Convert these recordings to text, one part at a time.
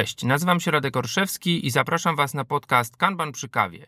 Cześć, nazywam się Radek Orszewski i zapraszam Was na podcast Kanban przy kawie.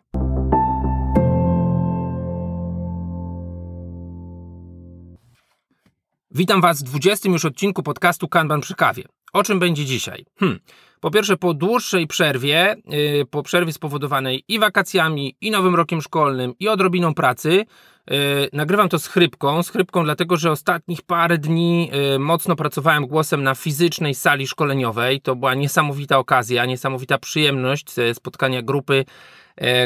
Witam Was w 20 już odcinku podcastu Kanban przy kawie. O czym będzie dzisiaj? Hmm. Po pierwsze, po dłuższej przerwie, yy, po przerwie spowodowanej i wakacjami, i nowym rokiem szkolnym, i odrobiną pracy, yy, nagrywam to z chrypką. Z chrypką, dlatego że ostatnich parę dni yy, mocno pracowałem głosem na fizycznej sali szkoleniowej. To była niesamowita okazja, niesamowita przyjemność spotkania grupy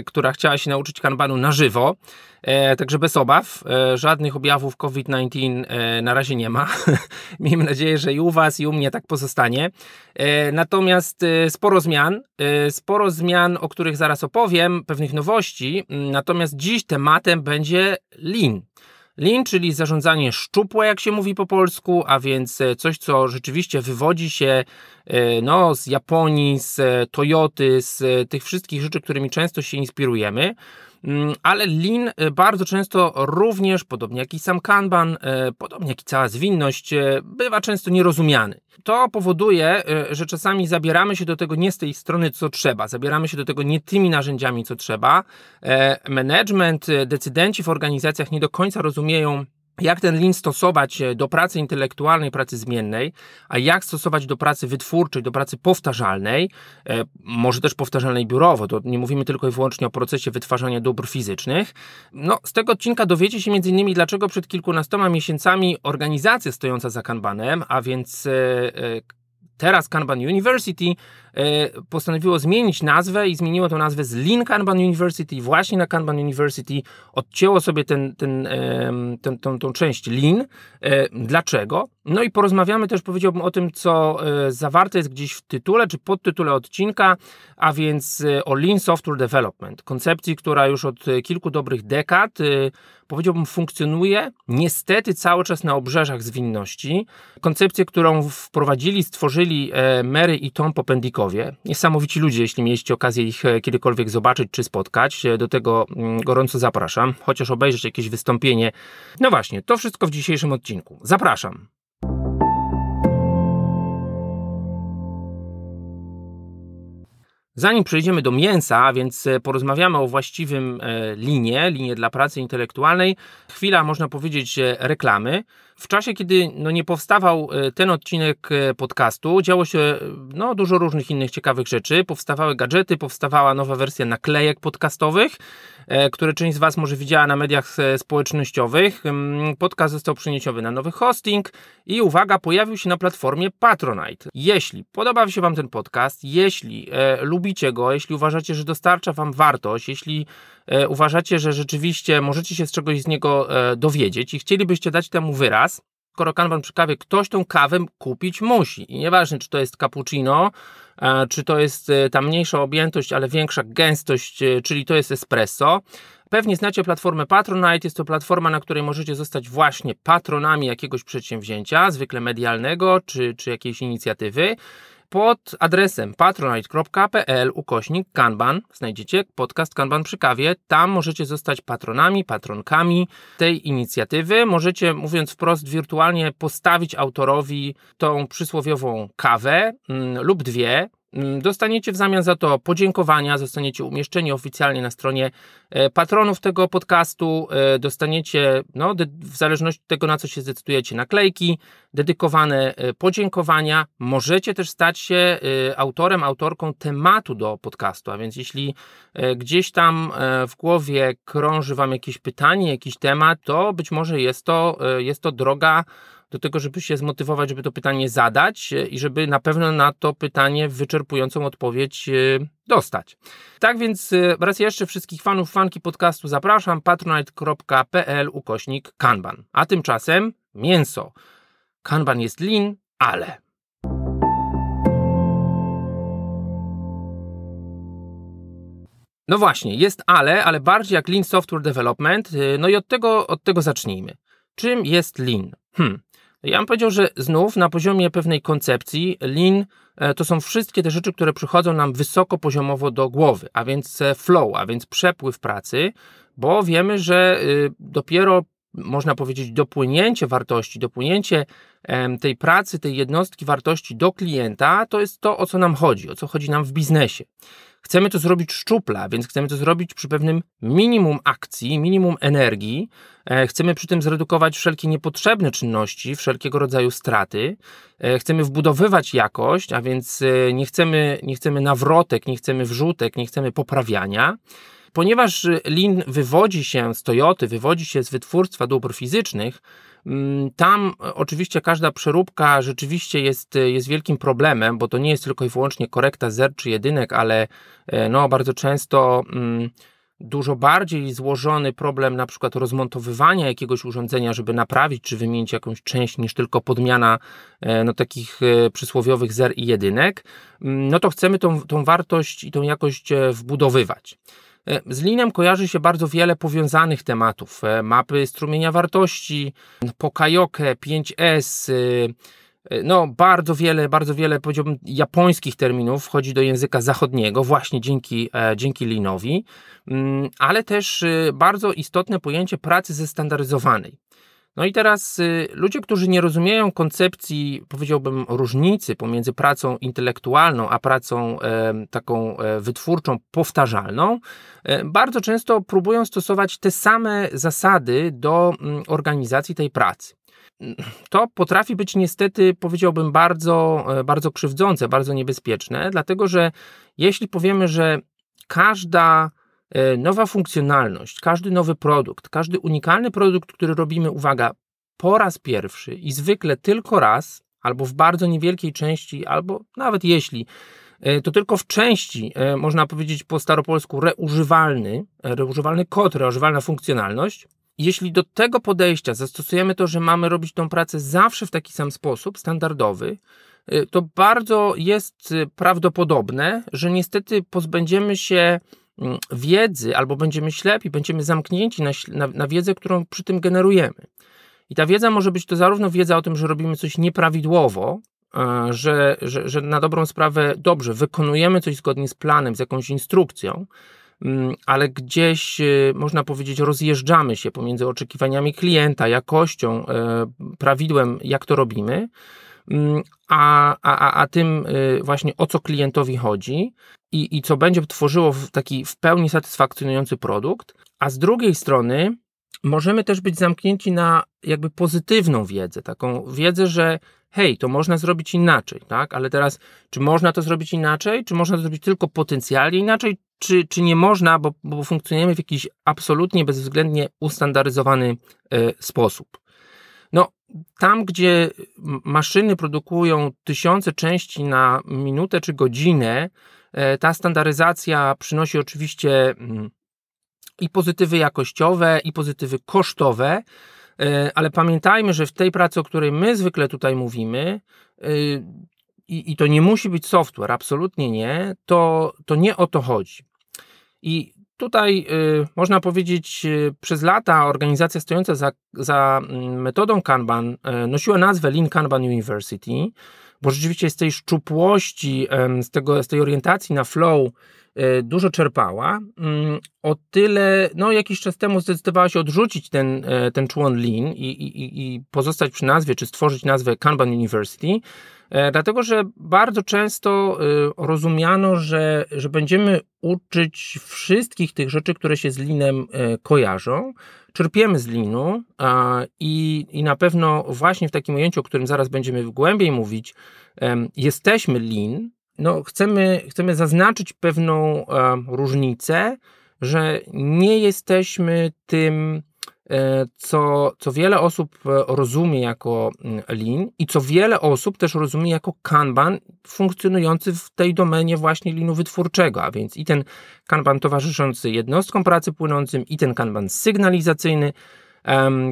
która chciała się nauczyć kanbanu na żywo. E, także bez obaw, e, żadnych objawów COVID-19 na razie nie ma. Miejmy nadzieję, że i u Was, i u mnie tak pozostanie. Natomiast sporo zmian, sporo zmian, o których zaraz opowiem, pewnych nowości. Natomiast dziś tematem będzie Lean. Lean, czyli zarządzanie szczupłe, jak się mówi po polsku, a więc e, coś, co rzeczywiście wywodzi się e, no, z Japonii, z e, Toyoty, z tych wszystkich rzeczy, którymi często się inspirujemy. Mm, ale Lean bardzo często również, podobnie jak i sam Kanban, podobnie jak i cała zwinność, bywa często nierozumiany to powoduje, że czasami zabieramy się do tego nie z tej strony, co trzeba, zabieramy się do tego nie tymi narzędziami, co trzeba. E, management, decydenci w organizacjach nie do końca rozumieją, jak ten lean stosować e, do pracy intelektualnej, pracy zmiennej, a jak stosować do pracy wytwórczej, do pracy powtarzalnej, e, może też powtarzalnej biurowo, to nie mówimy tylko i wyłącznie o procesie wytwarzania dóbr fizycznych. No, z tego odcinka dowiecie się innymi, dlaczego przed kilkunastoma miesiącami organizacja stojąca za Kanbanem, a więc e, teraz Kanban University postanowiło zmienić nazwę i zmieniło tę nazwę z Lean Kanban University właśnie na Kanban University odcięło sobie ten, ten, ten, tą, tą część Lean. E, dlaczego? No i porozmawiamy też, powiedziałbym o tym, co e, zawarte jest gdzieś w tytule czy podtytule odcinka, a więc o Lean Software Development, koncepcji, która już od kilku dobrych dekad powiedziałbym, funkcjonuje niestety cały czas na obrzeżach zwinności. Koncepcję, którą wprowadzili, stworzyli e, Mary i Tom Popendikowie. Niesamowici ludzie, jeśli mieliście okazję ich e, kiedykolwiek zobaczyć czy spotkać. E, do tego mm, gorąco zapraszam, chociaż obejrzeć jakieś wystąpienie. No właśnie, to wszystko w dzisiejszym odcinku. Zapraszam. Zanim przejdziemy do mięsa, a więc e, porozmawiamy o właściwym linie, linie dla pracy intelektualnej, chwila, można powiedzieć, reklamy. W czasie, kiedy no, nie powstawał e, ten odcinek podcastu, działo się no, dużo różnych innych ciekawych rzeczy. Powstawały gadżety, powstawała nowa wersja naklejek podcastowych, które część z Was może widziała na mediach społecznościowych. Podcast został przeniesiony na nowy hosting i uwaga, pojawił się na platformie Patronite. Jeśli podoba się Wam ten podcast, jeśli e, lubicie go, jeśli uważacie, że dostarcza Wam wartość, jeśli e, uważacie, że rzeczywiście możecie się z czegoś z niego e, dowiedzieć i chcielibyście dać temu wyraz, skoro kanban przy kawie, ktoś tą kawę kupić musi. I nieważne, czy to jest cappuccino, e, czy to jest e, ta mniejsza objętość, ale większa gęstość, e, czyli to jest espresso. Pewnie znacie platformę Patronite. Jest to platforma, na której możecie zostać właśnie patronami jakiegoś przedsięwzięcia, zwykle medialnego czy, czy jakiejś inicjatywy. Pod adresem patronite.pl ukośnik kanban znajdziecie podcast Kanban przy kawie. Tam możecie zostać patronami, patronkami tej inicjatywy. Możecie, mówiąc wprost, wirtualnie postawić autorowi tą przysłowiową kawę mm, lub dwie dostaniecie w zamian za to podziękowania, zostaniecie umieszczeni oficjalnie na stronie e, patronów tego podcastu, e, dostaniecie, no, w zależności od tego, na co się zdecydujecie, naklejki, dedykowane e, podziękowania. Możecie też stać się autorem, autorką tematu do podcastu, a więc jeśli gdzieś tam w głowie krąży Wam jakieś pytanie, jakiś temat, to być może jest to, jest to droga do tego, żeby się zmotywować, żeby to pytanie zadać e, i żeby na pewno na to pytanie wyczerpującą odpowiedź e, dostać. Tak więc e, raz jeszcze wszystkich fanów, fanki podcastu zapraszam patronite.pl ukośnik kanban. A tymczasem mięso. Kanban jest lean, ale... No właśnie, jest ale, ale bardziej jak Lean Software Development. No i od tego, od tego zacznijmy. Czym jest Lean? Hmm. Ja bym powiedział, że znów na poziomie pewnej koncepcji Lean e, to są wszystkie te rzeczy, które przychodzą nam wysoko poziomowo do głowy, a więc e, flow, a więc przepływ pracy, bo wiemy, że y, dopiero można powiedzieć, dopłynięcie wartości, dopłynięcie tej pracy, tej jednostki wartości do klienta, to jest to, o co nam chodzi, o co chodzi nam w biznesie. Chcemy to zrobić szczupla, więc chcemy to zrobić przy pewnym minimum akcji, minimum energii. E, chcemy przy tym zredukować wszelkie niepotrzebne czynności, wszelkiego rodzaju straty. E, chcemy wbudowywać jakość, a więc e, nie chcemy, nie chcemy nawrotek, nie chcemy wrzutek, nie chcemy poprawiania. Ponieważ Lean wywodzi się z Toyoty, wywodzi się z wytwórstwa dóbr fizycznych, tam oczywiście każda przeróbka rzeczywiście jest, jest wielkim problemem, bo to nie jest tylko i wyłącznie korekta zer czy jedynek, ale e, no, bardzo często mm, dużo bardziej złożony problem na przykład rozmontowywania jakiegoś urządzenia, żeby naprawić czy wymienić jakąś część, niż tylko podmiana e, no, takich e, przysłowiowych zer i jedynek, mm, no to chcemy tą, tą wartość i tą jakość wbudowywać. E, z linem kojarzy się bardzo wiele powiązanych tematów. E, mapy strumienia wartości, Pokajoke, 5S, e, no bardzo wiele, bardzo wiele powiedziałbym japońskich terminów wchodzi do języka zachodniego właśnie dzięki, dzięki linowi, mm, ale też bardzo istotne pojęcie pracy zestandaryzowanej. No i teraz y, ludzie, którzy nie rozumieją koncepcji, powiedziałbym, różnicy pomiędzy pracą intelektualną a pracą taką e, wytwórczą, powtarzalną, e, bardzo często próbują stosować te same zasady do mm, organizacji tej pracy. To potrafi być niestety, powiedziałbym, bardzo, e, bardzo krzywdzące, bardzo niebezpieczne, dlatego że jeśli powiemy, że każda nowa funkcjonalność, każdy nowy produkt, każdy unikalny produkt, który robimy, uwaga, po raz pierwszy i zwykle tylko raz, albo w bardzo niewielkiej części, albo nawet jeśli, e, to tylko w części, e, można powiedzieć po staropolsku, reużywalny, reużywalny kod, reużywalna funkcjonalność. Jeśli do tego podejścia zastosujemy to, że mamy robić tą pracę zawsze w taki sam sposób, standardowy, to bardzo jest prawdopodobne, że niestety pozbędziemy się wiedzy, albo będziemy ślepi, będziemy zamknięci na, na, na wiedzę, którą przy tym generujemy. I ta wiedza może być to zarówno wiedza o tym, że robimy coś nieprawidłowo, e, że, że, że na dobrą sprawę dobrze wykonujemy coś zgodnie z planem, z jakąś instrukcją, mm, ale gdzieś e, można powiedzieć, rozjeżdżamy się pomiędzy oczekiwaniami klienta, jakością, e, prawidłem, jak to robimy, mm, a, a, a tym właśnie o co klientowi chodzi i, i co będzie tworzyło taki w pełni satysfakcjonujący produkt, a z drugiej strony możemy też być zamknięci na jakby pozytywną wiedzę, taką wiedzę, że hej, to można zrobić inaczej, tak? Ale teraz, czy można to zrobić inaczej, czy można to zrobić tylko potencjalnie inaczej, czy, czy nie można, bo, bo funkcjonujemy w jakiś absolutnie bezwzględnie ustandaryzowany y, sposób. Tam, gdzie maszyny produkują tysiące części na minutę czy godzinę, E, ta standaryzacja przynosi oczywiście mm, i pozytywy jakościowe, i pozytywy kosztowe, e, ale pamiętajmy, że w tej pracy, o której my zwykle tutaj mówimy, e, i, i to nie musi być software, absolutnie nie, to, to nie o to chodzi. I tutaj y, można powiedzieć, y, przez lata organizacja stojąca za, za mm, metodą Kanban y, nosiła nazwę Lean Kanban University bo rzeczywiście z tej szczupłości, z, tego, z tej orientacji na flow dużo czerpała. Mm, o tyle, no jakiś czas temu zdecydowała się odrzucić ten, e, ten człon Lean i, i, i pozostać przy nazwie, czy stworzyć nazwę Kanban University, e, dlatego że bardzo często rozumiano, że, że będziemy uczyć wszystkich tych rzeczy, które się z Leanem kojarzą, czerpiemy z linu i, i na pewno właśnie w takim ujęciu, o którym zaraz będziemy głębiej mówić, jesteśmy lin, no chcemy, chcemy zaznaczyć pewną różnicę, że nie jesteśmy tym E, co, co wiele osób e, rozumie jako mm, Lean i co wiele osób też rozumie jako Kanban funkcjonujący w tej domenie właśnie linu wytwórczego, a więc i ten Kanban towarzyszący jednostkom pracy płynącym, i ten Kanban sygnalizacyjny,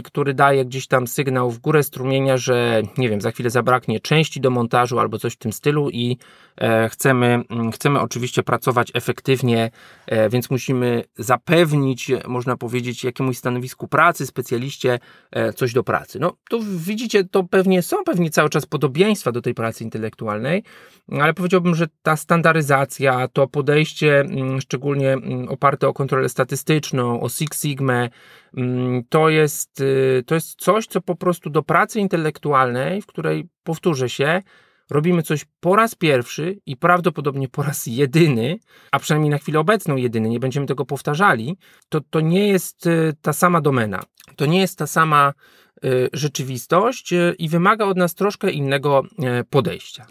który daje gdzieś tam sygnał w górę strumienia, że nie wiem, za chwilę zabraknie części do montażu albo coś w tym stylu i e, chcemy, mm, chcemy oczywiście pracować efektywnie, e, więc musimy zapewnić, można powiedzieć, jakiemuś stanowisku pracy, specjaliście e, coś do pracy. No tu widzicie, to pewnie są pewnie cały czas podobieństwa do tej pracy intelektualnej, ale powiedziałbym, że ta standaryzacja, to podejście mm, szczególnie mm, oparte o kontrolę statystyczną, o Six Sigma, to jest y, to jest coś, co po prostu do pracy intelektualnej, w której powtórzę się, robimy coś po raz pierwszy i prawdopodobnie po raz jedyny, a przynajmniej na chwilę obecną jedyny, nie będziemy tego powtarzali, to, to nie jest y, ta sama domena. To nie jest ta sama y, rzeczywistość i wymaga od nas troszkę innego podejścia.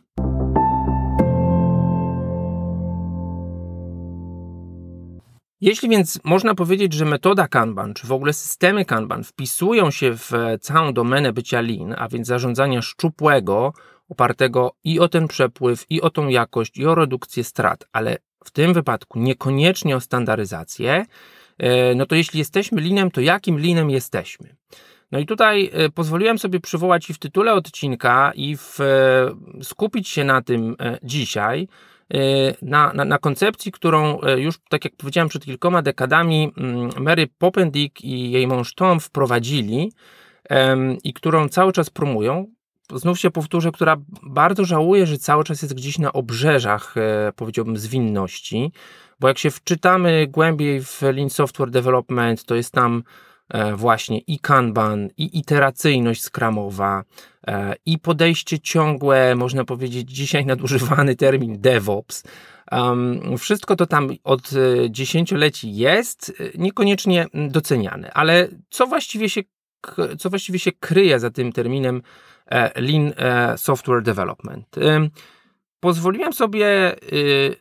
Jeśli więc można powiedzieć, że metoda Kanban, czy w ogóle systemy Kanban wpisują się w całą domenę bycia lean, a więc zarządzania szczupłego, opartego i o ten przepływ, i o tą jakość, i o redukcję strat, ale w tym wypadku niekoniecznie o standaryzację, e, no to jeśli jesteśmy linem, to jakim linem jesteśmy? No i tutaj e, pozwoliłem sobie przywołać i w tytule odcinka, i w, e, skupić się na tym dzisiaj, na, na, na, koncepcji, którą już, tak jak powiedziałem, przed kilkoma dekadami mm, Mary Poppendick i jej mąż Tom wprowadzili i którą cały czas promują, znów się powtórzę, która bardzo żałuje, że cały czas jest gdzieś na obrzeżach, e, powiedziałbym, zwinności, bo jak się wczytamy głębiej w Lean Software Development, to jest tam właśnie i Kanban, i iteracyjność skramowa, e, i podejście ciągłe, można powiedzieć dzisiaj nadużywany termin DevOps. Wszystko to tam od dziesięcioleci jest, niekoniecznie doceniane, ale co właściwie się, co właściwie się kryje za tym terminem E, Lean e, Software Development. Pozwoliłem sobie y,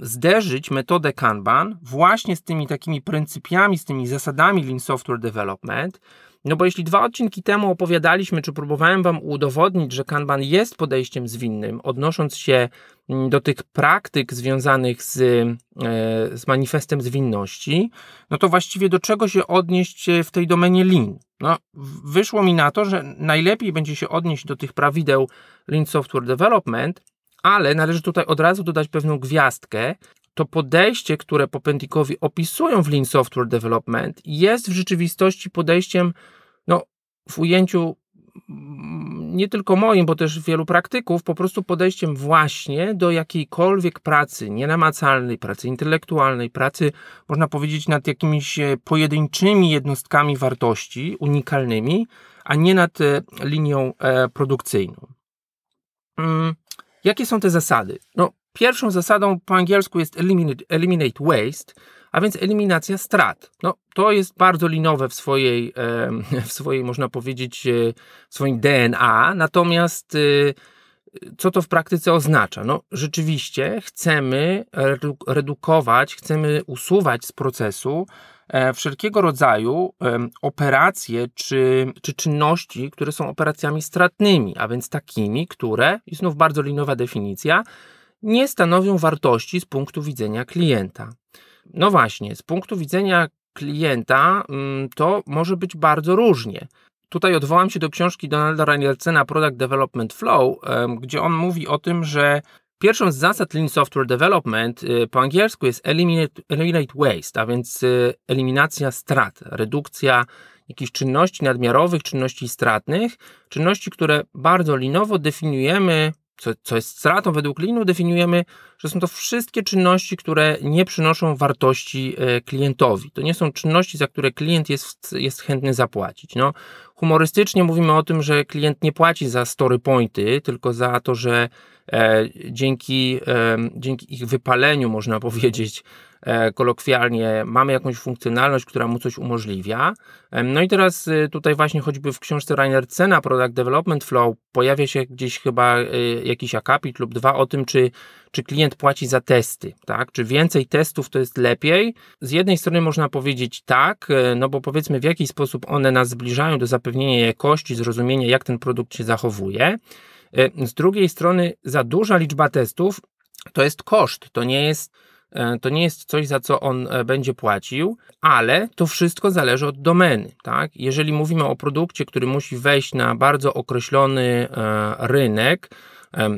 zderzyć metodę Kanban właśnie z tymi takimi pryncypiami, z tymi zasadami Lean Software Development, no bo jeśli dwa odcinki temu opowiadaliśmy, czy próbowałem Wam udowodnić, że Kanban jest podejściem zwinnym, odnosząc się mm, do tych praktyk związanych z, e, z manifestem zwinności, no to właściwie do czego się odnieść w tej domenie Lean? No, wyszło mi na to, że najlepiej będzie się odnieść do tych prawideł Lean Software Development, ale należy tutaj od razu dodać pewną gwiazdkę, to podejście, które Popendikowi opisują w Lean Software Development, jest w rzeczywistości podejściem, no, w ujęciu mm, nie tylko moim, bo też wielu praktyków, po prostu podejściem właśnie do jakiejkolwiek pracy nienamacalnej, pracy intelektualnej, pracy, można powiedzieć, nad jakimiś e, pojedynczymi jednostkami wartości, unikalnymi, a nie nad e, linią e, produkcyjną. Jakie są te zasady? No, Pierwszą zasadą po angielsku jest eliminate, eliminate waste, a więc eliminacja strat. No, to jest bardzo linowe w swojej, w swojej, można powiedzieć, e, w swoim DNA, natomiast e, co to w praktyce oznacza? No, rzeczywiście chcemy redukować, chcemy usuwać z procesu wszelkiego rodzaju operacje czy, czy czynności, które są operacjami stratnymi, a więc takimi, które, i znów bardzo linowa definicja, nie stanowią wartości z punktu widzenia klienta. No właśnie, z punktu widzenia klienta mm, to może być bardzo różnie. Tutaj odwołam się do książki Donalda Ranielsena Product Development Flow, gdzie on mówi o tym, że pierwszą z zasad Lean Software Development y, po angielsku jest eliminate, eliminate waste, a więc y, eliminacja strat, redukcja jakichś czynności nadmiarowych, czynności stratnych, czynności, które bardzo linowo definiujemy co, co jest stratą według Linu, definiujemy, że są to wszystkie czynności, które nie przynoszą wartości e, klientowi. To nie są czynności, za które klient jest, jest chętny zapłacić. No, humorystycznie mówimy o tym, że klient nie płaci za story pointy, tylko za to, że dzięki, e, dzięki ich wypaleniu, można powiedzieć, E, kolokwialnie, mamy jakąś funkcjonalność, która mu coś umożliwia. No i teraz tutaj właśnie choćby w książce Rainer Cena Product Development Flow pojawia się gdzieś chyba jakiś akapit lub dwa o tym, czy, czy klient płaci za testy, tak? Czy więcej testów to jest lepiej? Z jednej strony można powiedzieć tak, e, no bo powiedzmy w jaki sposób one nas zbliżają do zapewnienia jakości, zrozumienia jak ten produkt się zachowuje. E, z drugiej strony za duża liczba testów to jest koszt, to nie jest E, to nie jest coś, za co on e, będzie płacił, ale to wszystko zależy od domeny. Tak? Jeżeli mówimy o produkcie, który musi wejść na bardzo określony rynek,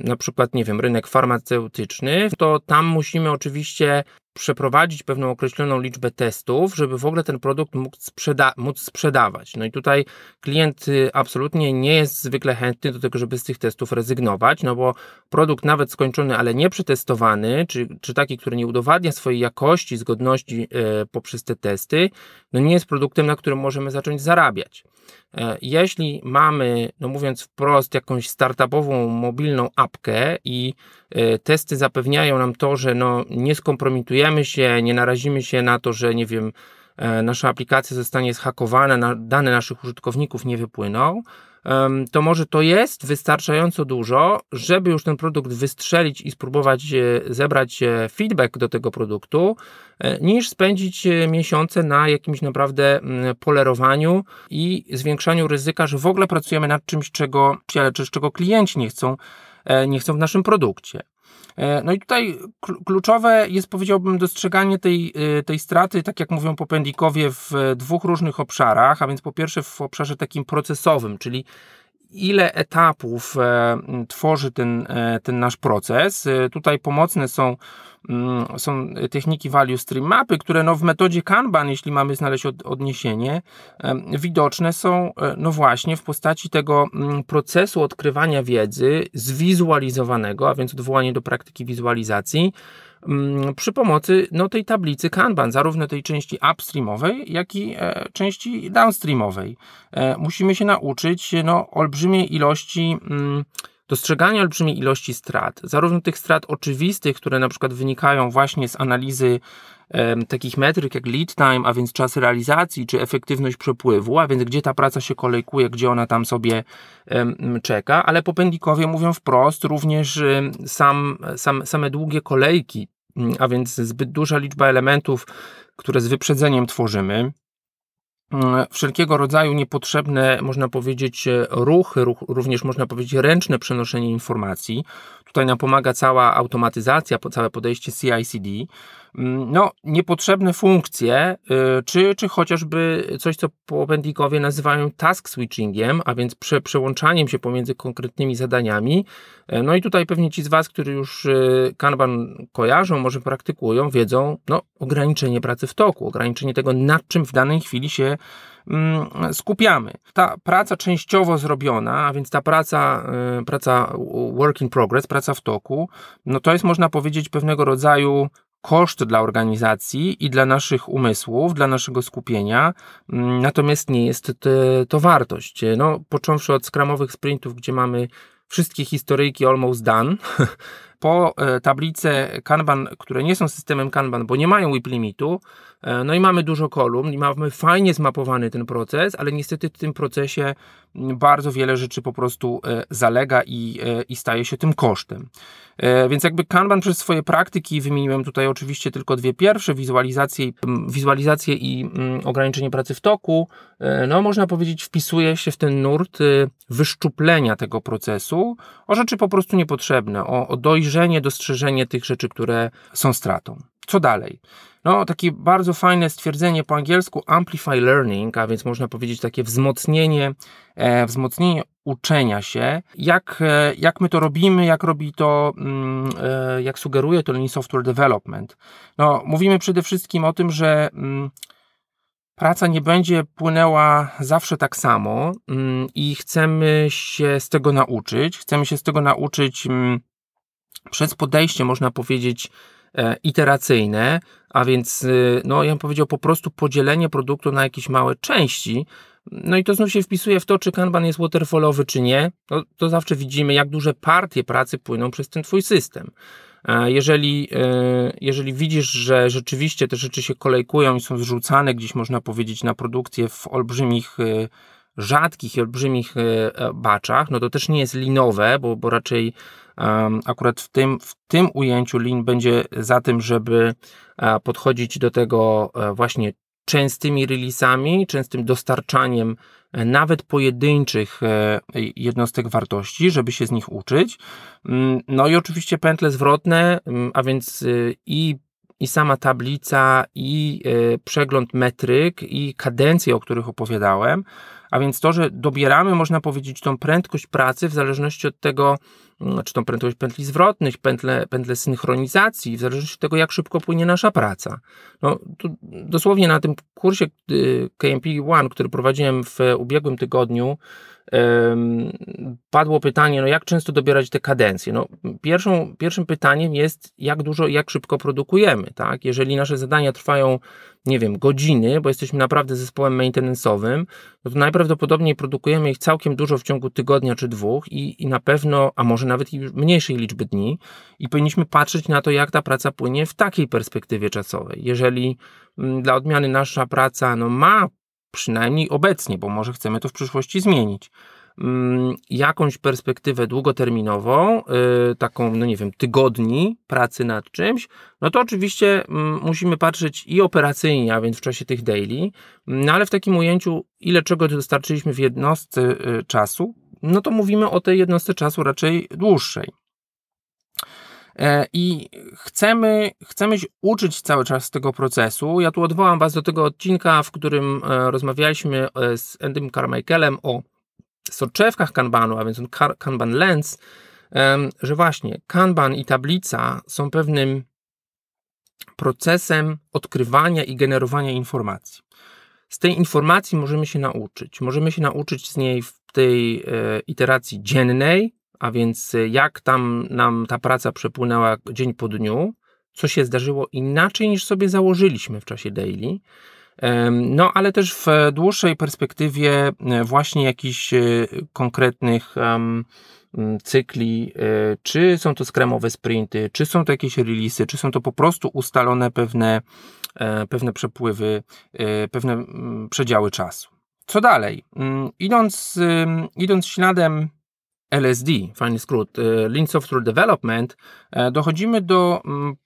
na przykład, nie wiem, rynek farmaceutyczny, to tam musimy oczywiście przeprowadzić pewną określoną liczbę testów, żeby w ogóle ten produkt mógł sprzeda móc sprzedawać. No i tutaj klient y, absolutnie nie jest zwykle chętny do tego, żeby z tych testów rezygnować, no bo produkt nawet skończony, ale nie przetestowany, czy, czy taki, który nie udowadnia swojej jakości, zgodności e, poprzez te testy, no nie jest produktem, na którym możemy zacząć zarabiać. E, jeśli mamy, no mówiąc wprost, jakąś startupową mobilną apkę i e, testy zapewniają nam to, że no nie skompromitujemy się, nie narazimy się na to, że nie wiem, e, nasza aplikacja zostanie zhakowana, dane naszych użytkowników nie wypłyną, to może to jest wystarczająco dużo, żeby już ten produkt wystrzelić i spróbować e, zebrać e, feedback do tego produktu, e, niż spędzić miesiące na jakimś naprawdę mm, polerowaniu i zwiększaniu ryzyka, że w ogóle pracujemy nad czymś, czego, czy czego klienci nie chcą, nie chcą w naszym produkcie. E, no i tutaj kluczowe jest, powiedziałbym, dostrzeganie tej, e, tej straty, tak jak mówią popędikowie, w dwóch różnych obszarach, a więc po pierwsze w obszarze takim procesowym, czyli ile etapów e, tworzy ten, ten nasz proces. Tutaj pomocne są Mm, są techniki value stream mapy, które no w metodzie Kanban, jeśli mamy znaleźć od, odniesienie, widoczne są e, no właśnie w postaci tego mm, procesu odkrywania wiedzy zwizualizowanego, a więc odwołanie do praktyki wizualizacji, przy pomocy no, tej tablicy Kanban, zarówno tej części upstreamowej, jak i e, części downstreamowej. E, musimy się nauczyć no, olbrzymiej ilości mm, dostrzegania olbrzymiej ilości strat, zarówno tych strat oczywistych, które na przykład wynikają właśnie z analizy takich metryk jak lead time, a więc czas realizacji, czy efektywność przepływu, a więc gdzie ta praca się kolejkuje, gdzie ona tam sobie czeka, ale popędikowie mówią wprost również sam, sam, same długie kolejki, a więc zbyt duża liczba elementów, które z wyprzedzeniem tworzymy, Mm, wszelkiego rodzaju niepotrzebne, można powiedzieć, ruchy, ruch, również można powiedzieć ręczne przenoszenie informacji. Tutaj nam pomaga cała automatyzacja, całe podejście CI/CD. Mm, no, niepotrzebne funkcje, y, czy, czy chociażby coś, co popędnikowie nazywają task switchingiem, a więc prze, przełączaniem się pomiędzy konkretnymi zadaniami. E, no i tutaj pewnie ci z Was, którzy już y, Kanban kojarzą, może praktykują, wiedzą, no, ograniczenie pracy w toku, ograniczenie tego, nad czym w danej chwili się skupiamy. Ta praca częściowo zrobiona, a więc ta praca, y, praca work in progress, praca w toku, no to jest można powiedzieć pewnego rodzaju koszt dla organizacji i dla naszych umysłów, dla naszego skupienia, mm, natomiast nie jest to wartość. No, począwszy od skramowych sprintów, gdzie mamy wszystkie historyjki almost done, po e, tablice Kanban, które nie są systemem Kanban, bo nie mają WIP limitu, e, no i mamy dużo kolumn i mamy fajnie zmapowany ten proces, ale niestety w tym procesie bardzo wiele rzeczy po prostu e, zalega i, i staje się tym kosztem. Więc jakby Kanban przez swoje praktyki, wymieniłem tutaj oczywiście tylko dwie pierwsze, wizualizację, wizualizację i ograniczenie pracy w toku, no można powiedzieć wpisuje się w ten nurt wyszczuplenia tego procesu o rzeczy po prostu niepotrzebne, o, o dojrzenie dojrzenie, dostrzeżenie tych rzeczy, które są stratą. Co dalej? No, takie bardzo fajne stwierdzenie po angielsku amplify learning, a więc można powiedzieć takie wzmocnienie, e, wzmocnienie uczenia się. Jak, e, jak my to robimy, jak robi to, mm, e, jak sugeruje to Lean Software Development? No, mówimy przede wszystkim o tym, że mm, praca nie będzie płynęła zawsze tak samo mm, i chcemy się z tego nauczyć. Chcemy się z tego nauczyć mm, przez podejście, można powiedzieć, e, iteracyjne, a więc, e, no, ja bym powiedział, po prostu podzielenie produktu na jakieś małe części. No i to znów się wpisuje w to, czy Kanban jest waterfallowy, czy nie. No, to zawsze widzimy, jak duże partie pracy płyną przez ten Twój system. Jeżeli, e, jeżeli widzisz, że rzeczywiście te rzeczy się kolejkują i są zrzucane gdzieś, można powiedzieć, na produkcję w olbrzymich rzadkich i olbrzymich baczach, no to też nie jest linowe, bo, bo raczej Akurat w tym, w tym ujęciu Lean będzie za tym, żeby e, podchodzić do tego e, właśnie częstymi releasami, częstym dostarczaniem e, nawet pojedynczych jednostek wartości, żeby się z nich uczyć. Mm, no i oczywiście pętle zwrotne, mm, a więc i i sama tablica, i przegląd metryk, i kadencje, o których opowiadałem, A więc to, że dobieramy, można powiedzieć, tą prędkość pracy w zależności od tego, mm, czy tą prędkość pętli zwrotnych, pętle, pętle synchronizacji, w zależności od tego, jak szybko płynie nasza praca. No, dosłownie na tym kursie y, KMP One, który prowadziłem w ubiegłym tygodniu, padło pytanie, no jak często dobierać te kadencje? No, pierwszą, pierwszym pytaniem jest, jak dużo, jak szybko produkujemy, tak? Jeżeli nasze zadania trwają, nie wiem, godziny, bo jesteśmy naprawdę zespołem maintenance'owym, no to najprawdopodobniej produkujemy ich całkiem dużo w ciągu tygodnia czy dwóch i, i na pewno, a może nawet i mniejszej liczby dni i powinniśmy patrzeć na to, jak ta praca płynie w takiej perspektywie czasowej. Jeżeli mm, dla odmiany nasza praca no, ma przynajmniej obecnie, bo może chcemy to w przyszłości zmienić, mm, jakąś perspektywę długoterminową, y, taką, no nie wiem, tygodni pracy nad czymś, no to oczywiście mm, musimy patrzeć i operacyjnie, a więc w czasie tych daily, no ale w takim ujęciu, ile czego dostarczyliśmy w jednostce y, czasu, no to mówimy o tej jednostce czasu raczej dłuższej. E, I chcemy, chcemy się uczyć cały czas tego procesu. Ja tu odwołam Was do tego odcinka, w którym e, rozmawialiśmy e, z Endym Carmichaelem o soczewkach Kanbanu, a więc Kanban Lens, że właśnie Kanban i tablica są pewnym procesem odkrywania i generowania informacji. Z tej informacji możemy się nauczyć. Możemy się nauczyć z niej w tej iteracji dziennej, a więc y, jak tam nam ta praca przepłynęła dzień po dniu, co się zdarzyło inaczej niż sobie założyliśmy w czasie daily. No, ale też w dłuższej perspektywie e, właśnie jakichś e, konkretnych cykli, e, czy są to skremowe sprinty, czy są to jakieś releasy, czy są to po prostu ustalone pewne, pewne przepływy, pewne przedziały czasu. Co dalej? Idąc, idąc śladem LSD, fajny skrót, y, Lean Software Development, e, dochodzimy do mm,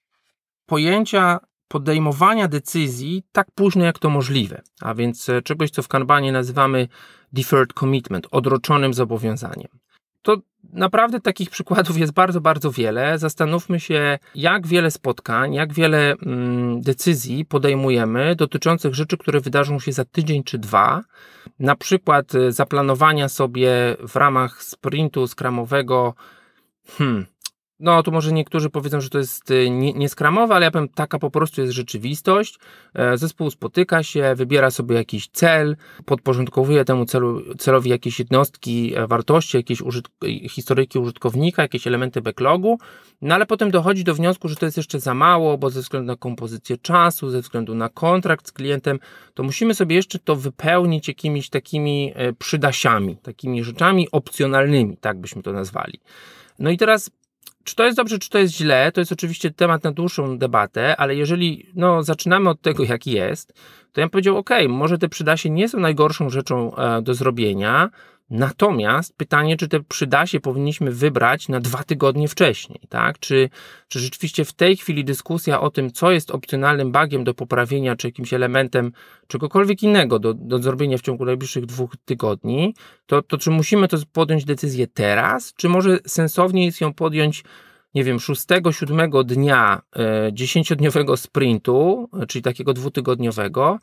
pojęcia podejmowania decyzji tak późno, jak to możliwe, a więc e, czegoś, co w Kanbanie nazywamy deferred commitment, odroczonym zobowiązaniem. To naprawdę takich przykładów jest bardzo, bardzo wiele. Zastanówmy się, jak wiele spotkań, jak wiele mm, decyzji podejmujemy dotyczących rzeczy, które wydarzą się za tydzień czy dwa. Na przykład y, zaplanowania sobie w ramach sprintu skramowego hmm, no, tu może niektórzy powiedzą, że to jest y, nieskramowe, ale ja powiem, taka po prostu jest rzeczywistość. E, zespół spotyka się, wybiera sobie jakiś cel, podporządkowuje temu celu, celowi jakieś jednostki, e, wartości, jakieś użytk historyjki użytkownika, jakieś elementy backlogu, no ale potem dochodzi do wniosku, że to jest jeszcze za mało, bo ze względu na kompozycję czasu, ze względu na kontrakt z klientem, to musimy sobie jeszcze to wypełnić jakimiś takimi e, przydasiami, takimi rzeczami opcjonalnymi, tak byśmy to nazwali. No i teraz czy to jest dobrze, czy to jest źle, to jest oczywiście temat na dłuższą debatę, ale jeżeli no, zaczynamy od tego, jaki jest, to ja bym powiedział, ok, może te przydasie nie są najgorszą rzeczą e, do zrobienia, Natomiast pytanie, czy te przydasie powinniśmy wybrać na dwa tygodnie wcześniej, tak? Czy, czy rzeczywiście w tej chwili dyskusja o tym, co jest opcjonalnym bugiem do poprawienia, czy jakimś elementem czegokolwiek innego do, do zrobienia w ciągu najbliższych dwóch tygodni, to, to czy musimy to podjąć decyzję teraz, czy może sensownie jest ją podjąć nie wiem, szóstego, siódmego dnia e, dziesięciodniowego sprintu, czyli takiego dwutygodniowego,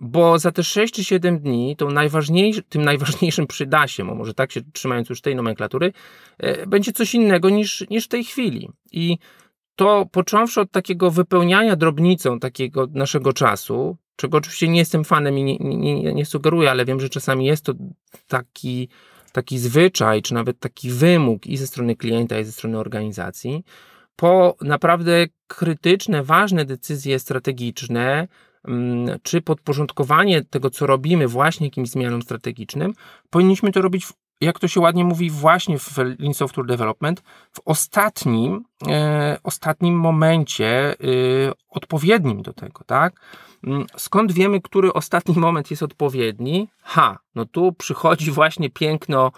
bo za te 6 czy 7 dni tą tym najważniejszym przydasiem, może tak się trzymając już tej nomenklatury, e, będzie coś innego niż, niż w tej chwili. I to począwszy od takiego wypełniania drobnicą takiego naszego czasu, czego oczywiście nie jestem fanem i nie, nie, nie sugeruję, ale wiem, że czasami jest to taki taki zwyczaj, czy nawet taki wymóg i ze strony klienta, i ze strony organizacji, po naprawdę krytyczne, ważne decyzje strategiczne, czy podporządkowanie tego, co robimy, właśnie jakimś zmianom strategicznym, powinniśmy to robić, jak to się ładnie mówi, właśnie w Lean Software Development, w ostatnim, e, ostatnim momencie e, odpowiednim do tego, tak? Mm, skąd wiemy, który ostatni moment jest odpowiedni? Ha, no tu przychodzi właśnie piękno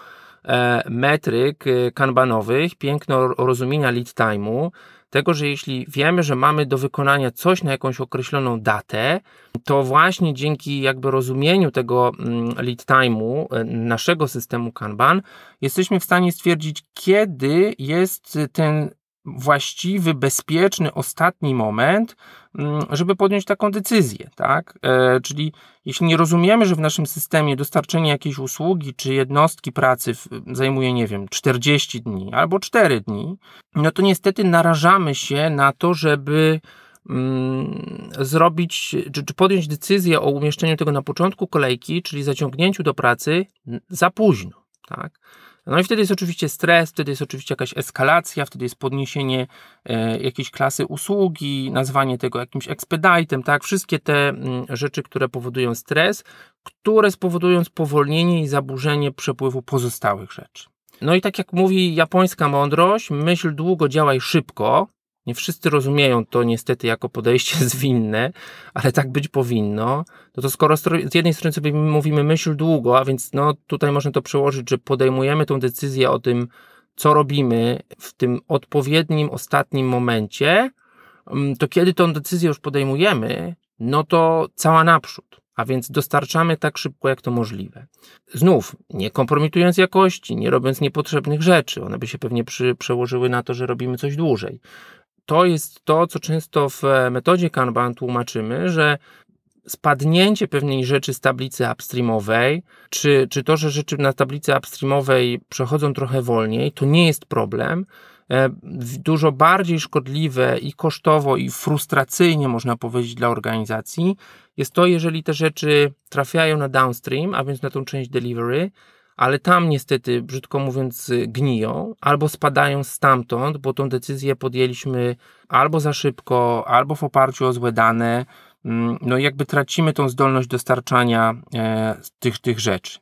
metryk e, kanbanowych, piękno rozumienia lead time'u, tego, że jeśli wiemy, że mamy do wykonania coś na jakąś określoną datę, to właśnie dzięki jakby rozumieniu tego mm, lead time'u e, naszego systemu Kanban, jesteśmy w stanie stwierdzić, kiedy jest ten właściwy, bezpieczny, ostatni moment, mm, żeby podjąć taką decyzję, tak? E, czyli jeśli nie rozumiemy, że w naszym systemie dostarczenie jakiejś usługi czy jednostki pracy zajmuje, nie wiem, 40 dni albo 4 dni, no to niestety narażamy się na to, żeby mm, zrobić, czy, podjąć decyzję o umieszczeniu tego na początku kolejki, czyli zaciągnięciu do pracy za późno, tak? No i wtedy jest oczywiście stres, wtedy jest oczywiście jakaś eskalacja, wtedy jest podniesienie e, jakiejś klasy usługi, nazwanie tego jakimś expedite'em, tak? Wszystkie te m, mm, rzeczy, które powodują stres, które spowodują spowolnienie i zaburzenie przepływu pozostałych rzeczy. No i tak jak mówi japońska mądrość, myśl długo, działaj szybko, nie wszyscy rozumieją to niestety jako podejście zwinne, ale tak być powinno. No to skoro z jednej strony sobie mówimy myśl długo, a więc no tutaj można to przełożyć, że podejmujemy tą decyzję o tym, co robimy w tym odpowiednim, ostatnim momencie, mm, to kiedy tą decyzję już podejmujemy, no to cała naprzód. A więc dostarczamy tak szybko, jak to możliwe. Znów, nie kompromitując jakości, nie robiąc niepotrzebnych rzeczy, one by się pewnie przy, przełożyły na to, że robimy coś dłużej to jest to, co często w metodzie Kanban tłumaczymy, że spadnięcie pewnej rzeczy z tablicy upstreamowej, czy, czy to, że rzeczy na tablicy upstreamowej przechodzą trochę wolniej, to nie jest problem. E, dużo bardziej szkodliwe i kosztowo, i frustracyjnie, można powiedzieć, dla organizacji jest to, jeżeli te rzeczy trafiają na downstream, a więc na tą część delivery, ale tam niestety, brzydko mówiąc, gniją, albo spadają stamtąd, bo tą decyzję podjęliśmy albo za szybko, albo w oparciu o złe dane. Mm, no jakby tracimy tą zdolność dostarczania e, tych, tych rzeczy.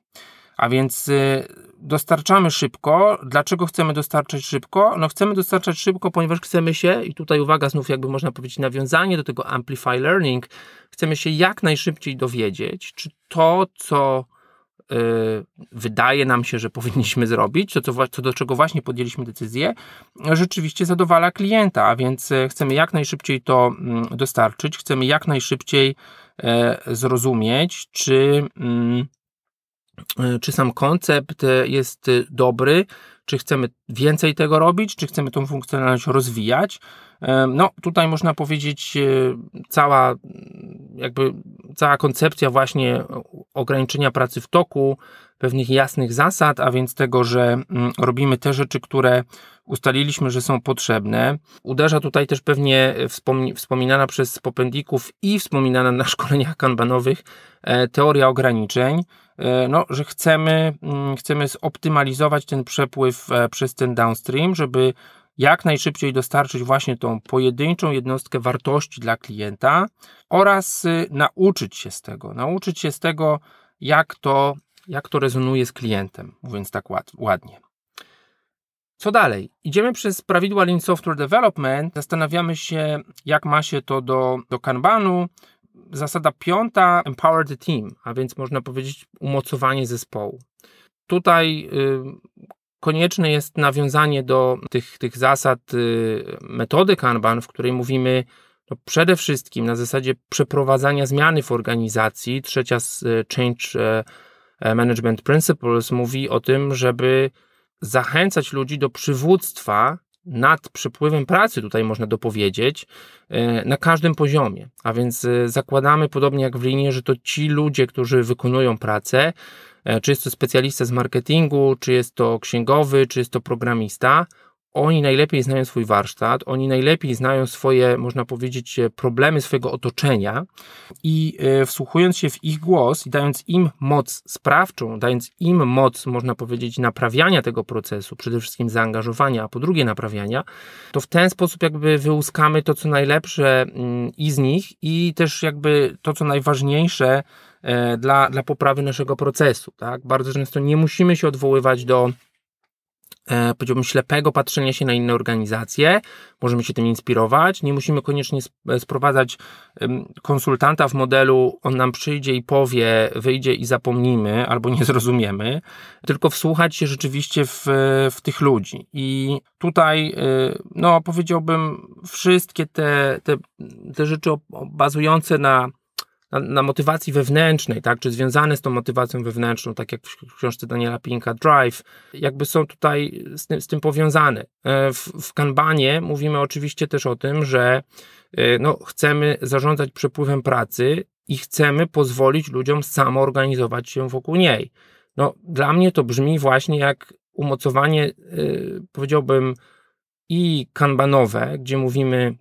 A więc e, dostarczamy szybko. Dlaczego chcemy dostarczać szybko? No chcemy dostarczać szybko, ponieważ chcemy się, i tutaj uwaga, znów jakby można powiedzieć nawiązanie do tego Amplify Learning, chcemy się jak najszybciej dowiedzieć, czy to, co wydaje nam się, że powinniśmy zrobić, to co, co do czego właśnie podjęliśmy decyzję, rzeczywiście zadowala klienta, a więc e, chcemy jak najszybciej to mm, dostarczyć, chcemy jak najszybciej e, zrozumieć, czy, mm, e, czy sam koncept jest dobry, czy chcemy więcej tego robić, czy chcemy tą funkcjonalność rozwijać. No, tutaj można powiedzieć, cała jakby cała koncepcja właśnie ograniczenia pracy w toku, pewnych jasnych zasad, a więc tego, że mm, robimy te rzeczy, które ustaliliśmy, że są potrzebne. Uderza tutaj też pewnie wspominana przez popendików i wspominana na szkoleniach kanbanowych e, teoria ograniczeń, e, no, że chcemy, mm, chcemy zoptymalizować ten przepływ e, przez ten downstream, żeby jak najszybciej dostarczyć właśnie tą pojedynczą jednostkę wartości dla klienta oraz y, nauczyć się z tego, nauczyć się z tego, jak to, jak to rezonuje z klientem, mówiąc tak ład, ładnie. Co dalej? Idziemy przez prawidła Lean Software Development, zastanawiamy się, jak ma się to do, do Kanbanu. Zasada piąta, empower the team, a więc można powiedzieć umocowanie zespołu. Tutaj y, konieczne jest nawiązanie do tych, tych zasad y, metody Kanban, w której mówimy no przede wszystkim na zasadzie przeprowadzania zmiany w organizacji. Trzecia z y, Change y, Management Principles mówi o tym, żeby zachęcać ludzi do przywództwa nad przepływem pracy, tutaj można dopowiedzieć, na każdym poziomie. A więc zakładamy, podobnie jak w linie, że to ci ludzie, którzy wykonują pracę, czy jest to specjalista z marketingu, czy jest to księgowy, czy jest to programista, oni najlepiej znają swój warsztat, oni najlepiej znają swoje, można powiedzieć, e, problemy swojego otoczenia i e, wsłuchując się w ich głos i dając im moc sprawczą, dając im moc, można powiedzieć, naprawiania tego procesu, przede wszystkim zaangażowania, a po drugie naprawiania, to w ten sposób jakby wyłuskamy to, co najlepsze mm, i z nich i też jakby to, co najważniejsze E, dla, dla poprawy naszego procesu. Tak? Bardzo często nie musimy się odwoływać do e, powiedziałbym, ślepego patrzenia się na inne organizacje. Możemy się tym inspirować. Nie musimy koniecznie e, sprowadzać konsultanta w modelu, on nam przyjdzie i powie, wyjdzie i zapomnimy, albo nie zrozumiemy, tylko wsłuchać się rzeczywiście w, w tych ludzi. I tutaj, no, powiedziałbym, wszystkie te, te, te rzeczy bazujące na na, na, motywacji wewnętrznej, tak, czy związane z tą motywacją wewnętrzną, tak jak w książce Daniela Pinka Drive, jakby są tutaj z tym, z tym powiązane. E, w, w Kanbanie mówimy oczywiście też o tym, że e, no, chcemy zarządzać przepływem pracy i chcemy pozwolić ludziom samoorganizować się wokół niej. No, dla mnie to brzmi właśnie jak umocowanie, yy, powiedziałbym, i kanbanowe, gdzie mówimy,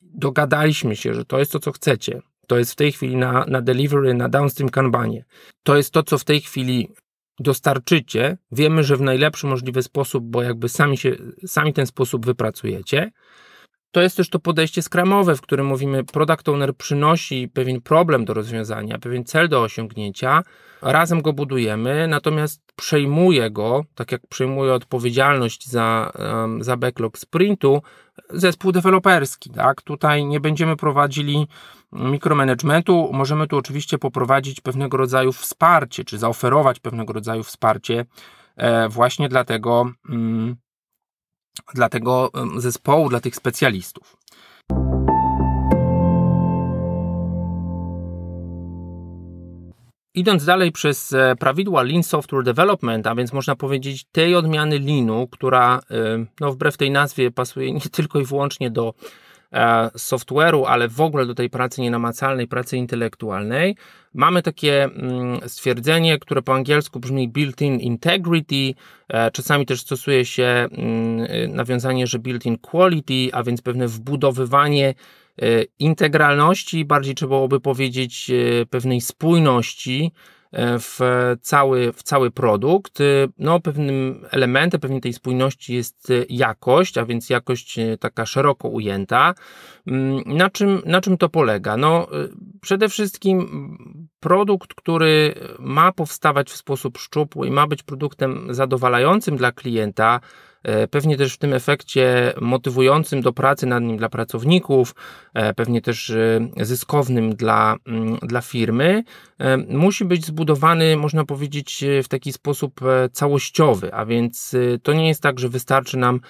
dogadaliśmy się, że to jest to, co chcecie. To jest w tej chwili na, na delivery, na downstream kanbanie. To jest to, co w tej chwili dostarczycie. Wiemy, że w najlepszy możliwy sposób, bo jakby sami, się, sami ten sposób wypracujecie. To jest też to podejście skramowe, w którym mówimy, product owner przynosi pewien problem do rozwiązania, pewien cel do osiągnięcia, razem go budujemy, natomiast przejmuje go, tak jak przejmuje odpowiedzialność za, za backlog sprintu, zespół deweloperski. Tak? Tutaj nie będziemy prowadzili mikromanagementu, możemy tu oczywiście poprowadzić pewnego rodzaju wsparcie, czy zaoferować pewnego rodzaju wsparcie e, właśnie dla tego, mm, dla tego zespołu, dla tych specjalistów. Idąc dalej przez e, prawidła Lean Software Development, a więc można powiedzieć tej odmiany Leanu, która no, wbrew tej nazwie pasuje nie tylko i wyłącznie do software'u, ale w ogóle do tej pracy nienamacalnej, pracy intelektualnej, mamy takie mm, stwierdzenie, które po angielsku brzmi built-in integrity, czasami też stosuje się mm, nawiązanie, że built-in quality, a więc pewne wbudowywanie E, integralności, bardziej trzeba byłoby powiedzieć e, pewnej spójności. e, w cały, w cały produkt. No, pewnym elementem pewnej tej spójności jest jakość, a więc jakość taka szeroko ujęta. Mm, na czym, na czym to polega? No, przede wszystkim produkt, który ma powstawać w sposób szczupły i ma być produktem zadowalającym dla klienta, E, pewnie też w tym efekcie motywującym do pracy nad nim dla pracowników, e, pewnie też e, zyskownym dla, mm, dla firmy, musi być zbudowany, można powiedzieć, w taki sposób całościowy, a więc to nie jest tak, że wystarczy nam,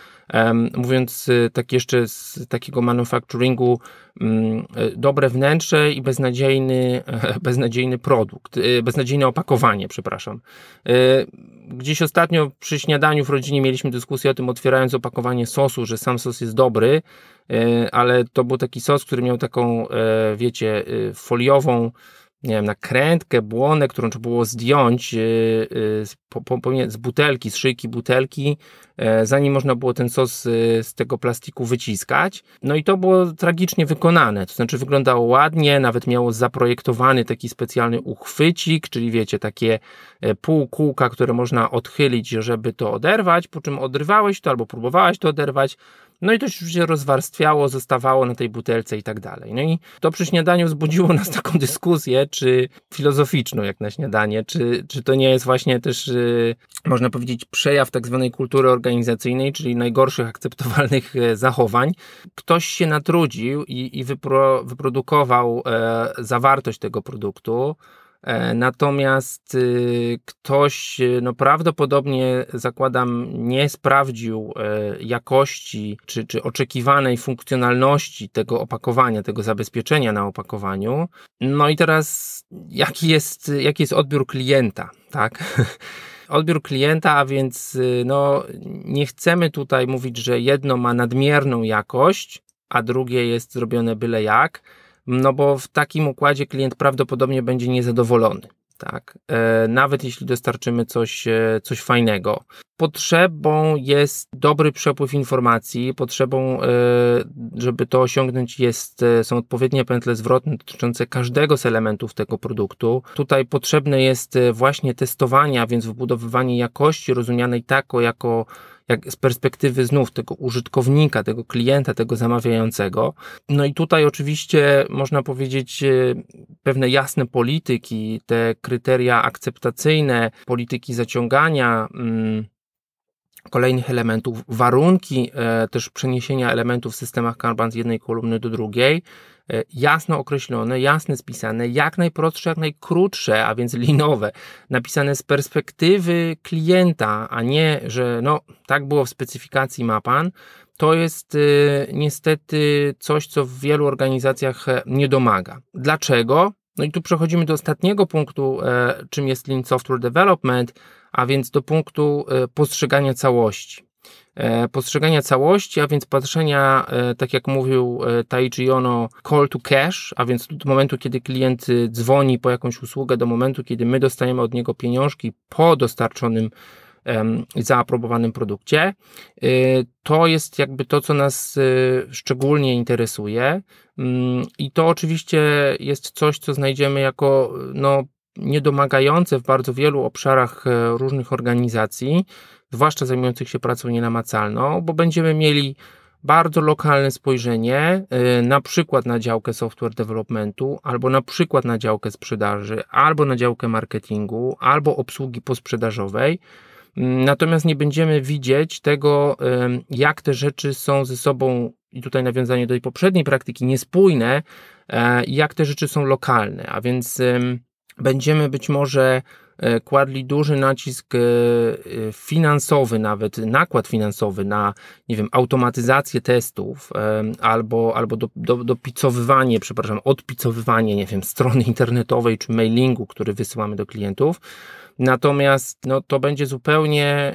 mówiąc tak jeszcze z takiego manufacturingu, mm, dobre wnętrze i beznadziejny, beznadziejny produkt, beznadziejne opakowanie, przepraszam. Gdzieś ostatnio przy śniadaniu w rodzinie mieliśmy dyskusję o tym, otwierając opakowanie sosu, że sam sos jest dobry, e, ale to był taki sos, który miał taką, e, wiecie, e, foliową nie wiem, nakrętkę, błonę, którą trzeba było zdjąć yy, yy, z, z butelki, z szyjki butelki, yy, zanim można było ten sos z tego plastiku wyciskać. No i to było tragicznie wykonane, to znaczy wyglądało ładnie, nawet miało zaprojektowany taki specjalny uchwycik, czyli wiecie, takie półkółka, które można odchylić, żeby to oderwać, po czym odrywałeś to albo próbowałeś to oderwać, no i to się rozwarstwiało, zostawało na tej butelce i tak dalej. No i to przy śniadaniu wzbudziło nas taką dyskusję, czy filozoficzną jak na śniadanie, czy, czy to nie jest właśnie też, yy, można powiedzieć, przejaw tak zwanej kultury organizacyjnej, czyli najgorszych akceptowalnych e, zachowań. Ktoś się natrudził i, i wypro, wyprodukował e, zawartość tego produktu, natomiast y, ktoś, y, no prawdopodobnie zakładam, nie sprawdził e, jakości czy, czy oczekiwanej funkcjonalności tego opakowania, tego zabezpieczenia na opakowaniu. No i teraz, jaki jest, jaki jest odbiór klienta, tak? odbiór klienta, a więc y, no, nie chcemy tutaj mówić, że jedno ma nadmierną jakość, a drugie jest zrobione byle jak no bo w takim układzie klient prawdopodobnie będzie niezadowolony. Tak, e, nawet jeśli dostarczymy coś, e, coś fajnego. Potrzebą jest dobry przepływ informacji, potrzebą, e, żeby to osiągnąć, jest, są odpowiednie pętle zwrotne dotyczące każdego z elementów tego produktu. Tutaj potrzebne jest właśnie testowanie, a więc wbudowywanie jakości rozumianej tako jako jak z perspektywy znów tego użytkownika, tego klienta, tego zamawiającego. No i tutaj oczywiście można powiedzieć e, pewne jasne polityki, te kryteria akceptacyjne, polityki zaciągania. Hmm, kolejnych elementów, warunki e, też przeniesienia elementów w systemach Kanban z jednej kolumny do drugiej, jasno określone, jasne spisane, jak najprostsze, jak najkrótsze, a więc linowe, napisane z perspektywy klienta, a nie, że no tak było w specyfikacji ma pan, to jest y, niestety coś, co w wielu organizacjach e, nie domaga. Dlaczego? No i tu przechodzimy do ostatniego punktu, e, czym jest Lean Software Development, a więc do punktu e, postrzegania całości. E, postrzegania całości, a więc patrzenia, e, tak jak mówił e, Taichi Ono, call to cash, a więc od momentu, kiedy klient dzwoni po jakąś usługę, do momentu, kiedy my dostajemy od niego pieniążki po dostarczonym zaaprobowanym produkcie. To jest jakby to, co nas szczególnie interesuje. Mm, I to oczywiście jest coś, co znajdziemy jako no, niedomagające w bardzo wielu obszarach różnych organizacji zwłaszcza zajmujących się pracą nienamacalną, bo będziemy mieli bardzo lokalne spojrzenie, y, na przykład na działkę software developmentu, albo na przykład na działkę sprzedaży, albo na działkę marketingu, albo obsługi posprzedażowej. Mm, natomiast nie będziemy widzieć tego, jak te rzeczy są ze sobą, i tutaj nawiązanie do tej poprzedniej praktyki, niespójne, e, jak te rzeczy są lokalne. A więc będziemy być może E, kładli duży nacisk e, e, finansowy, nawet nakład finansowy na, nie wiem, automatyzację testów albo, albo do, do, dopicowywanie, przepraszam, odpicowywanie, nie wiem, strony internetowej czy mailingu, który wysyłamy do klientów. Natomiast no, to będzie zupełnie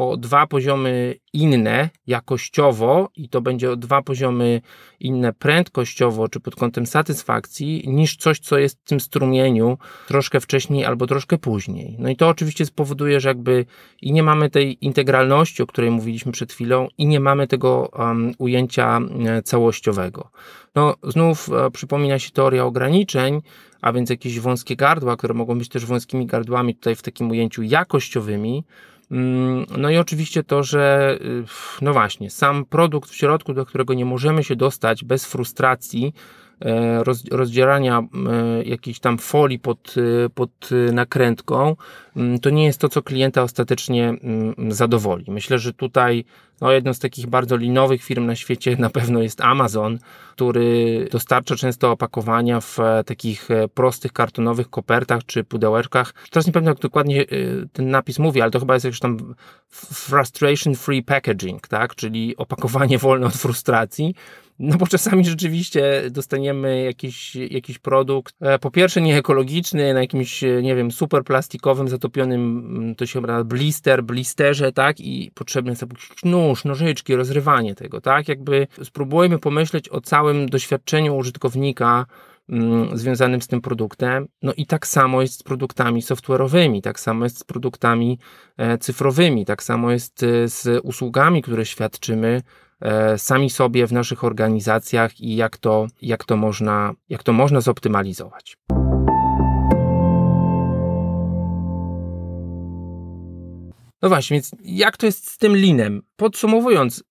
o dwa poziomy inne jakościowo i to będzie o dwa poziomy inne prędkościowo czy pod kątem satysfakcji niż coś, co jest w tym strumieniu troszkę wcześniej albo troszkę później. No i to oczywiście spowoduje, że jakby i nie mamy tej integralności, o której mówiliśmy przed chwilą i nie mamy tego um, ujęcia e, całościowego. No znów e, przypomina się teoria ograniczeń, a więc jakieś wąskie gardła, które mogą być też wąskimi gardłami tutaj w takim ujęciu jakościowymi, no i oczywiście to, że y, no właśnie, sam produkt w środku, do którego nie możemy się dostać bez frustracji, rozdzierania e, jakiejś tam folii pod, y, pod nakrętką, to nie jest to, co klienta ostatecznie zadowoli. Myślę, że tutaj no, jedną z takich bardzo linowych firm na świecie na pewno jest Amazon, który dostarcza często opakowania w e, takich e, prostych kartonowych kopertach czy pudełeczkach. Teraz nie jak dokładnie e, ten napis mówi, ale to chyba jest jakiś tam frustration free packaging, tak? Czyli opakowanie wolne od frustracji. No bo czasami rzeczywiście dostaniemy jakiś, jakiś produkt, po pierwsze nieekologiczny, na jakimś, nie wiem, super plastikowym, zatopionym, mm, to się nazywa blister, blisterze, tak? I potrzebny jest jakiś nóż, nożyczki, rozrywanie tego, tak? Jakby spróbujmy pomyśleć o całym doświadczeniu użytkownika mm, związanym z tym produktem. No i tak samo jest z produktami software'owymi, tak samo jest z produktami e, cyfrowymi, tak samo jest e, z usługami, które świadczymy e, sami sobie w naszych organizacjach i jak to, jak to, można, jak to można zoptymalizować. No właśnie, więc jak to jest z tym linem? Podsumowując,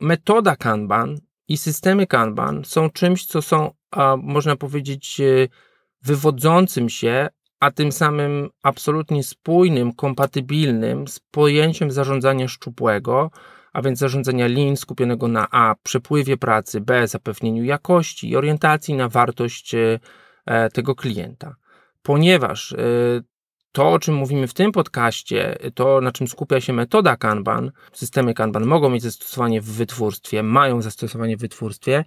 metoda Kanban i systemy Kanban są czymś, co są, a, można powiedzieć, e, wywodzącym się, a tym samym absolutnie spójnym, kompatybilnym z pojęciem zarządzania szczupłego, a więc zarządzania lin skupionego na A, przepływie pracy, B, zapewnieniu jakości i orientacji na wartość e, e, tego klienta. Ponieważ to, o czym mówimy w tym podcaście, to na czym skupia się metoda Kanban, systemy Kanban mogą mieć zastosowanie w wytwórstwie, mają zastosowanie w wytwórstwie,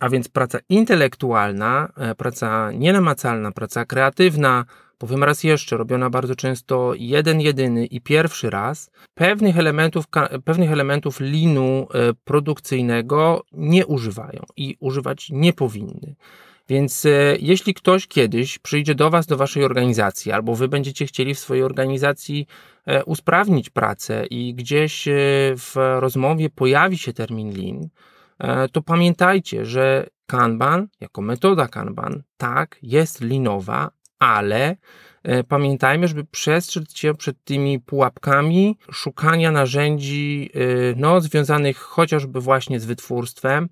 a więc praca intelektualna, e, praca nienamacalna, praca kreatywna, powiem raz jeszcze, robiona bardzo często jeden, jedyny i pierwszy raz, pewnych elementów, pewnych elementów linu e, produkcyjnego nie używają i używać nie powinny. Więc e, jeśli ktoś kiedyś przyjdzie do Was, do Waszej organizacji, albo Wy będziecie chcieli w swojej organizacji e, usprawnić pracę i gdzieś w rozmowie pojawi się termin Lean, to pamiętajcie, że Kanban, jako metoda Kanban, tak, jest linowa, ale pamiętajmy, żeby przestrzec się przed tymi pułapkami szukania narzędzi no, związanych chociażby właśnie z wytwórstwem,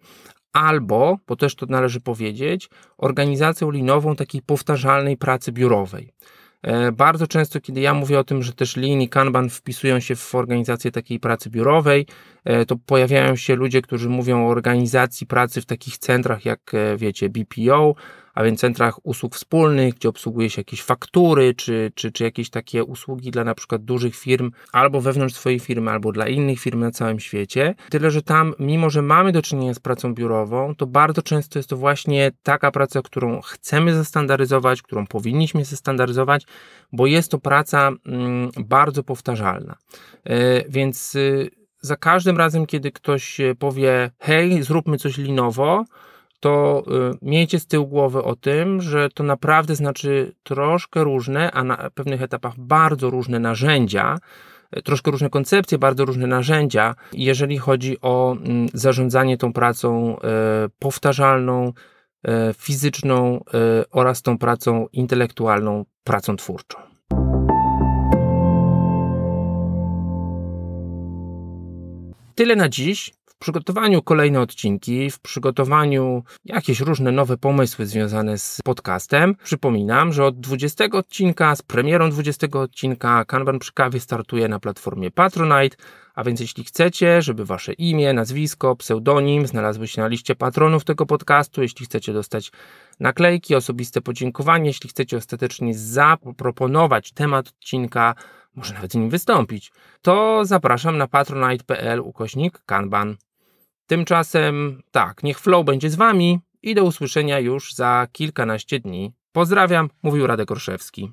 albo, bo też to należy powiedzieć, organizacją linową takiej powtarzalnej pracy biurowej. E, bardzo często, kiedy ja mówię o tym, że też Lean i Kanban wpisują się w organizację takiej pracy biurowej, e, to pojawiają się ludzie, którzy mówią o organizacji pracy w takich centrach jak, e, wiecie, BPO a więc centrach usług wspólnych, gdzie obsługuje się jakieś faktury, czy, czy, czy jakieś takie usługi dla na przykład dużych firm, albo wewnątrz swojej firmy, albo dla innych firm na całym świecie. Tyle, że tam, mimo że mamy do czynienia z pracą biurową, to bardzo często jest to właśnie taka praca, którą chcemy zestandaryzować, którą powinniśmy zestandaryzować, bo jest to praca mm, bardzo powtarzalna. E, więc y, za każdym razem, kiedy ktoś powie, hej, zróbmy coś linowo, to y, miejcie z tyłu głowy o tym, że to naprawdę znaczy troszkę różne, a na pewnych etapach bardzo różne narzędzia, y, troszkę różne koncepcje, bardzo różne narzędzia, jeżeli chodzi o mm, zarządzanie tą pracą y, powtarzalną, fizyczną oraz tą pracą intelektualną, pracą twórczą. Tyle na dziś. Przygotowaniu kolejne odcinki, w przygotowaniu jakieś różne nowe pomysły związane z podcastem. Przypominam, że od 20 odcinka, z premierą 20 odcinka Kanban przy kawie startuje na platformie Patronite, a więc jeśli chcecie, żeby wasze imię, nazwisko, pseudonim znalazły się na liście patronów tego podcastu, jeśli chcecie dostać naklejki, osobiste podziękowanie, jeśli chcecie ostatecznie zaproponować temat odcinka, może nawet nim wystąpić, to zapraszam na patronite.pl ukośnik kanban. Tymczasem tak, niech flow będzie z Wami i do usłyszenia już za kilkanaście dni. Pozdrawiam, mówił Radek Orszewski.